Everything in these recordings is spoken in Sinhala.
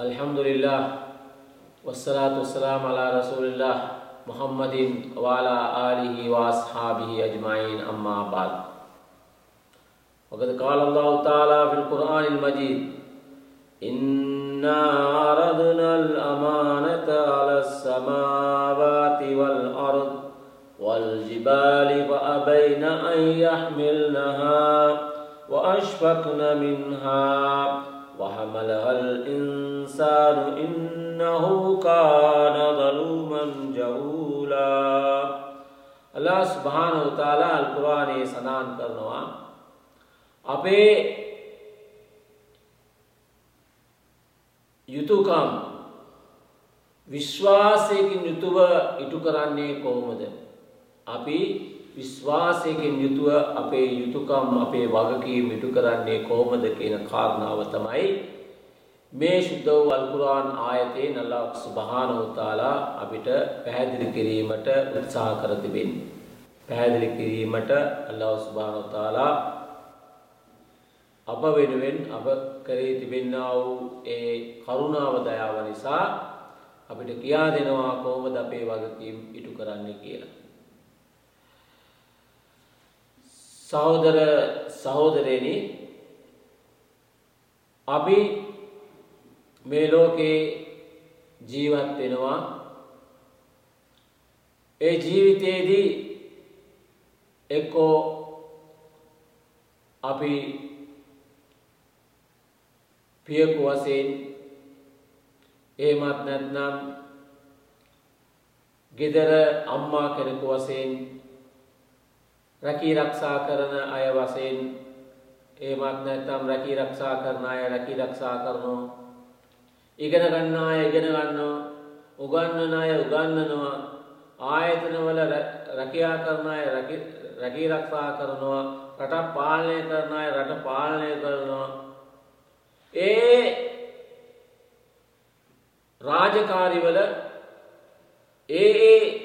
الحمد لله والصلاة والسلام على رسول الله محمد وعلى آله وأصحابه أجمعين أما بعد. وقد قال الله تعالى في القرآن المجيد إنا عرضنا الأمانة على السماوات والأرض والجبال فأبين أن يحملنها وأشفقن منها وحملها الإنسان إنه كان ظلوما جهولا අල්ලා ස්භානව තාලා අල්කුරානයේ සඳහන් කරනවා අපේ යුතුකම් විශ්වාසයකින් යුතුව ඉටු කරන්නේ කොහොමද අපි විශ්වාසයකින් යුතුව අපේ යුතුකම් අපේ වගකීම් ඉටු කරන්නේ කොහොමද කියන කාරණාව තමයි මේ ශුද්ධ වූ අල්කුරාන් ආයතේ නල්ලා සුබහානහු තාලා අපිට පැහැදිලි කිරීමට උත්සාහ කර තිබෙන්නේ. පැහැදිලි කිරීමට අල්ලාහ් සුබහානහු තාලා අප වෙනුවෙන් අප කරේ තිබෙන්නා වූ ඒ කරුණාව දයාව නිසා අපිට කියා දෙනවා කොහොමද අපේ වගකීම් ඉටු කරන්නේ කියලා. සහෝදර සහෝදරයනි අපි මේ ලෝකේ ජීවත් වෙනවා. ඒ ජීවිතයේදී එක්කෝ අපි පියකු වශයෙන් එහෙමත් නැත්නම් ගෙදර අම්මා කෙනෙකු වශයෙන් රැකී රක්ෂා කරන අය වශයෙන් එහෙමත් නැත්නම් රැකී රක්ෂා කරන අය රැකී රක්ෂා කරනවා. ඉගෙන ගන්න අය ඉගෙන ගන්නවා. උගන්වන අය උගන්වනවා. ආයතනවල රැකියා කරන අය රැකී රක්ෂා කරනවා. රට පාලනය කරන අය රට පාලනය කරනවා. ඒ රාජකාරිවල ඒ ඒ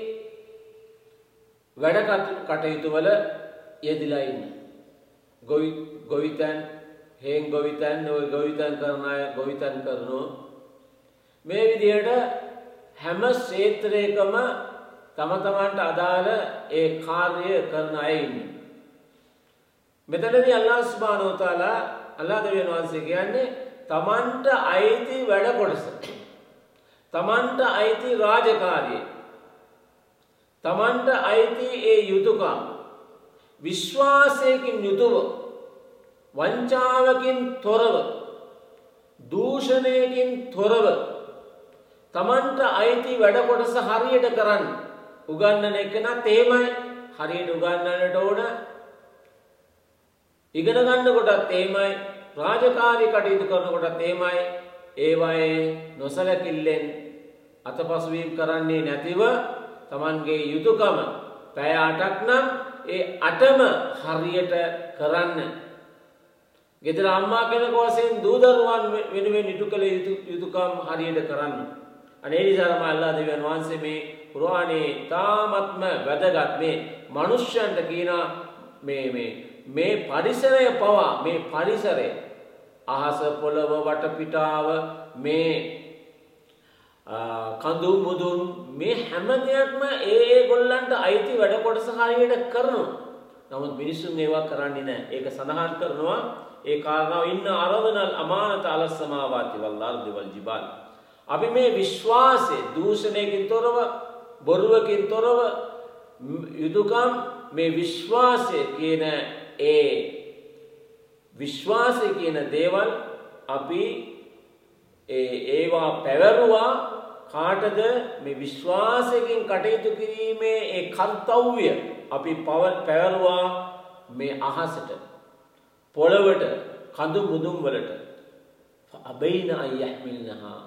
වැඩ කටයුතු වල යෙදිලා ඉන්න. ගොවි ගොවිතැන් හේන් ගොවිතැන් ඔය ගොවිතැන් කරන අය ගොවිතැන් කරනවා. මේ විදිහට හැම ක්ෂේත්‍රයකම තම තමන්ට අදාළ ඒ කාර්ය කරන අය ඉන්නේ. මෙතනදී අල්ලාහ් සුබ්හානහු තාලා අල්ලාහ් දෙවියන් වහන්සේ කියන්නේ තමන්ට අයිති වැඩ කොටස. තමන්ට අයිති රාජකාරිය. තමන්ට අයිති ඒ යුතුයකම් විශ්වාසයකින් යුතුව වංචාවකින් තොරව දූෂණයකින් තොරව තමන්ට අයිති වැඩ කොටස හරියට කරන්න. උගන්නන එකනත් එහෙමයි. හරියට උගන්නන්නට ඕන. ඉගෙන ගන්න කොටත් එහෙමයි. රාජකාරී කටයුතු කරන කොටත් එහෙමයි. ඒවායේ නොසලකිල්ලෙන් අතපසුවීම් කරන්නේ නැතිව තමන්ගේ යුතුයකම පැය 8ක් නම් ඒ 8ම හරියට කරන්න. ගෙදර අම්මා කෙනෙක් වශයෙන් දූ දරුවන් වෙනුවෙන් ඉටු කළ යුතුයකම් හරියට කරන්න. අනේ නිසා තමයි අල්ලාහ් දෙවියන් වහන්සේ මේ කුර්ආනයේ තාමත්ම වැදගත් මේ මිනිස්යන්ට කියන මේ මේ මේ පරිසරය පවා මේ පරිසරය අහස පොළව වටපිටාව මේ කඳු මුදුන් මේ හැම දෙයක්ම ඒ ඒ ගොල්ලන්ට අයිති වැඩ කොටස හරියට කරනවා. නමුත් මිනිසුන් ඒවා කරන්නේ නැහැ. ඒක සඳහන් කරනවා ඒ කාරණාව ඉන්න අරදනල් අමානත අලස් සමාවාති වල් අර්දි වල් ජිබාල්. අපි මේ විශ්වාසය දූෂණයකින් තොරව බොරුවකින් තොරව යුතුයකම් මේ විශ්වාසය කියන ඒ විශ්වාසය කියන දේවල් අපි ඒවා පැවරුවා කාටද මේ විශ්වාසයකින් කටයුතු කිරීමේ ඒ කර්තව්‍ය අපි පැවරුවා මේ අහසට පොළවට කඳු මුදුම් වලට. අබයින අයහමිල්නහා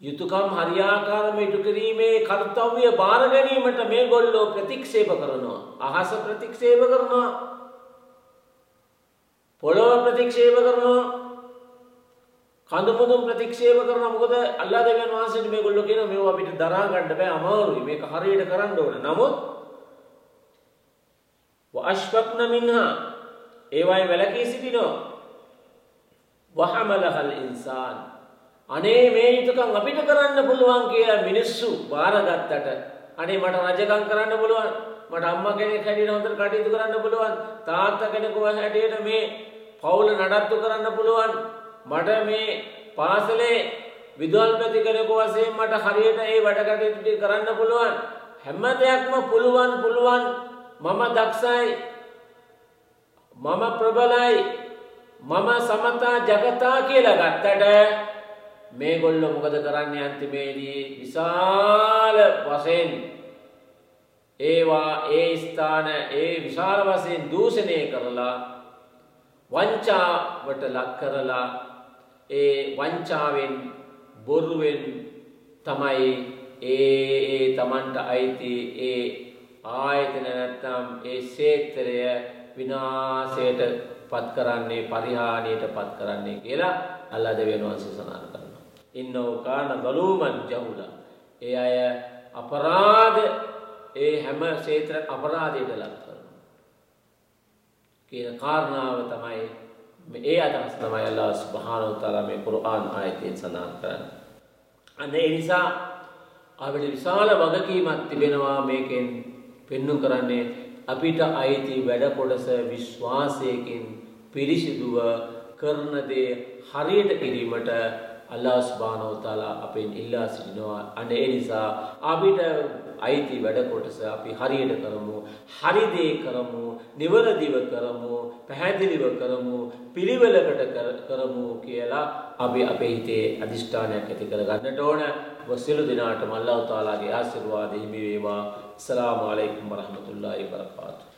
යුතුකම් හරියාකාරම ඉටු කිරීමේ කර්තව්‍ය බාර ගැනීමට මේ ගොල්ලෝ ප්‍රතික්ෂේප කරනවා. අහස ප්‍රතික්ෂේප කරනවා. පොළොව ප්‍රතික්ෂේප කරනවා. කඳුමුදුන් ප්‍රතික්ෂේප කරන මොකද අල්ලා දෙවියන් වහන්සේට මේගොල්ලෝ කියන මේව අපිට දරා ගන්න බෑ අමාරුයි. මේක හරියට කරන්න ඕන. නමුත් වඅෂ්ෆක්න මින්හා. ඒවයි වැලකී සිටිනවා. වහමලහල් ඉන්සාන්. අනේ මේ යුතුකම් අපිට කරන්න පුළුවන් කියලා මිනිස්සු බාරගත්තට අනේ මට රජකම් කරන්න පුළුවන්. මට අම්මා කෙනෙක් හැටියට හොඳට කටයුතු කරන්න පුළුවන්. තාත්තා කෙනෙකු හැටියට මේ පවුල නඩත්තු කරන්න පුළුවන්. මට මේ පාසලේ විදුහල්පති කෙනෙකු වශයෙන් මට හරියට ඒ වැඩ කටයුතු ටික කරන්න පුළුවන්. හැම දෙයක්ම පුළුවන් පුළුවන්. මම දක්ෂයි. මම ප්‍රබලයි. මම සමතා ජගතා කියලා ගත්තට මේගොල්ලෝ මොකද කරන්නේ අන්තිමේදී? විශාල වශයෙන් ඒවා ඒ ස්ථාන ඒ විශාල වශයෙන් දූෂණය කරලා වංචාවට ලක් කරලා ඒ වංචාවෙන් බොරුවෙන් තමයි ඒ ඒ Tamanට අයිති ඒ ආයතන නැත්නම් ඒ ක්ෂේත්‍රය විනාශයට පත් කරන්නේ පරිහානියට පත් කරන්නේ කියලා අල්ලා දෙවියන් වහන්සේ සඳහන් කරනවා. ඉන්නෝ කාන ගලූමන් ජහුලා. ඒ අය අපරාධ ඒ හැම ක්ෂේත්‍ර අපරාධයට ලක් කරනවා. කියන කාරණාව තමයි ඒ අදහස් තමයි අල්ලාහ් සුබ්හානහු තාලා මේ කුර්ආන් ආයතයෙන් සඳහන් කරන්නේ. අන්න ඒ නිසා අපිට විශාල වගකීමක් තිබෙනවා මේකෙන් පෙන්වු කරන්නේ අපිට අයිති වැඩ කොටස විශ්වාසයකින් පිරිසිදුව කරන දේ හරියට කිරීමට අල්ලාහ් සුබ්හානහු තාලා අපෙන් ඉල්ලා සිටිනවා. අන්න ඒ නිසා අපිට අයිති වැඩ කොටස අපි හරියට කරමු. හරි දේ කරමු, නිවරදිව කරමු, පැහැදිලිව කරමු, පිළිවෙලකට කරමු කියලා අපි අපේ හිතේ අදිෂ්ඨානයක් ඇති කරගන්නට ඕන. වසිලු දිනාටම අල්ලාහ් තාලාගේ ආශිර්වාද හිමි වේවා. අස්සලාමු අලයිකුම් වරහමතුල්ලාහි වබරකාතුහු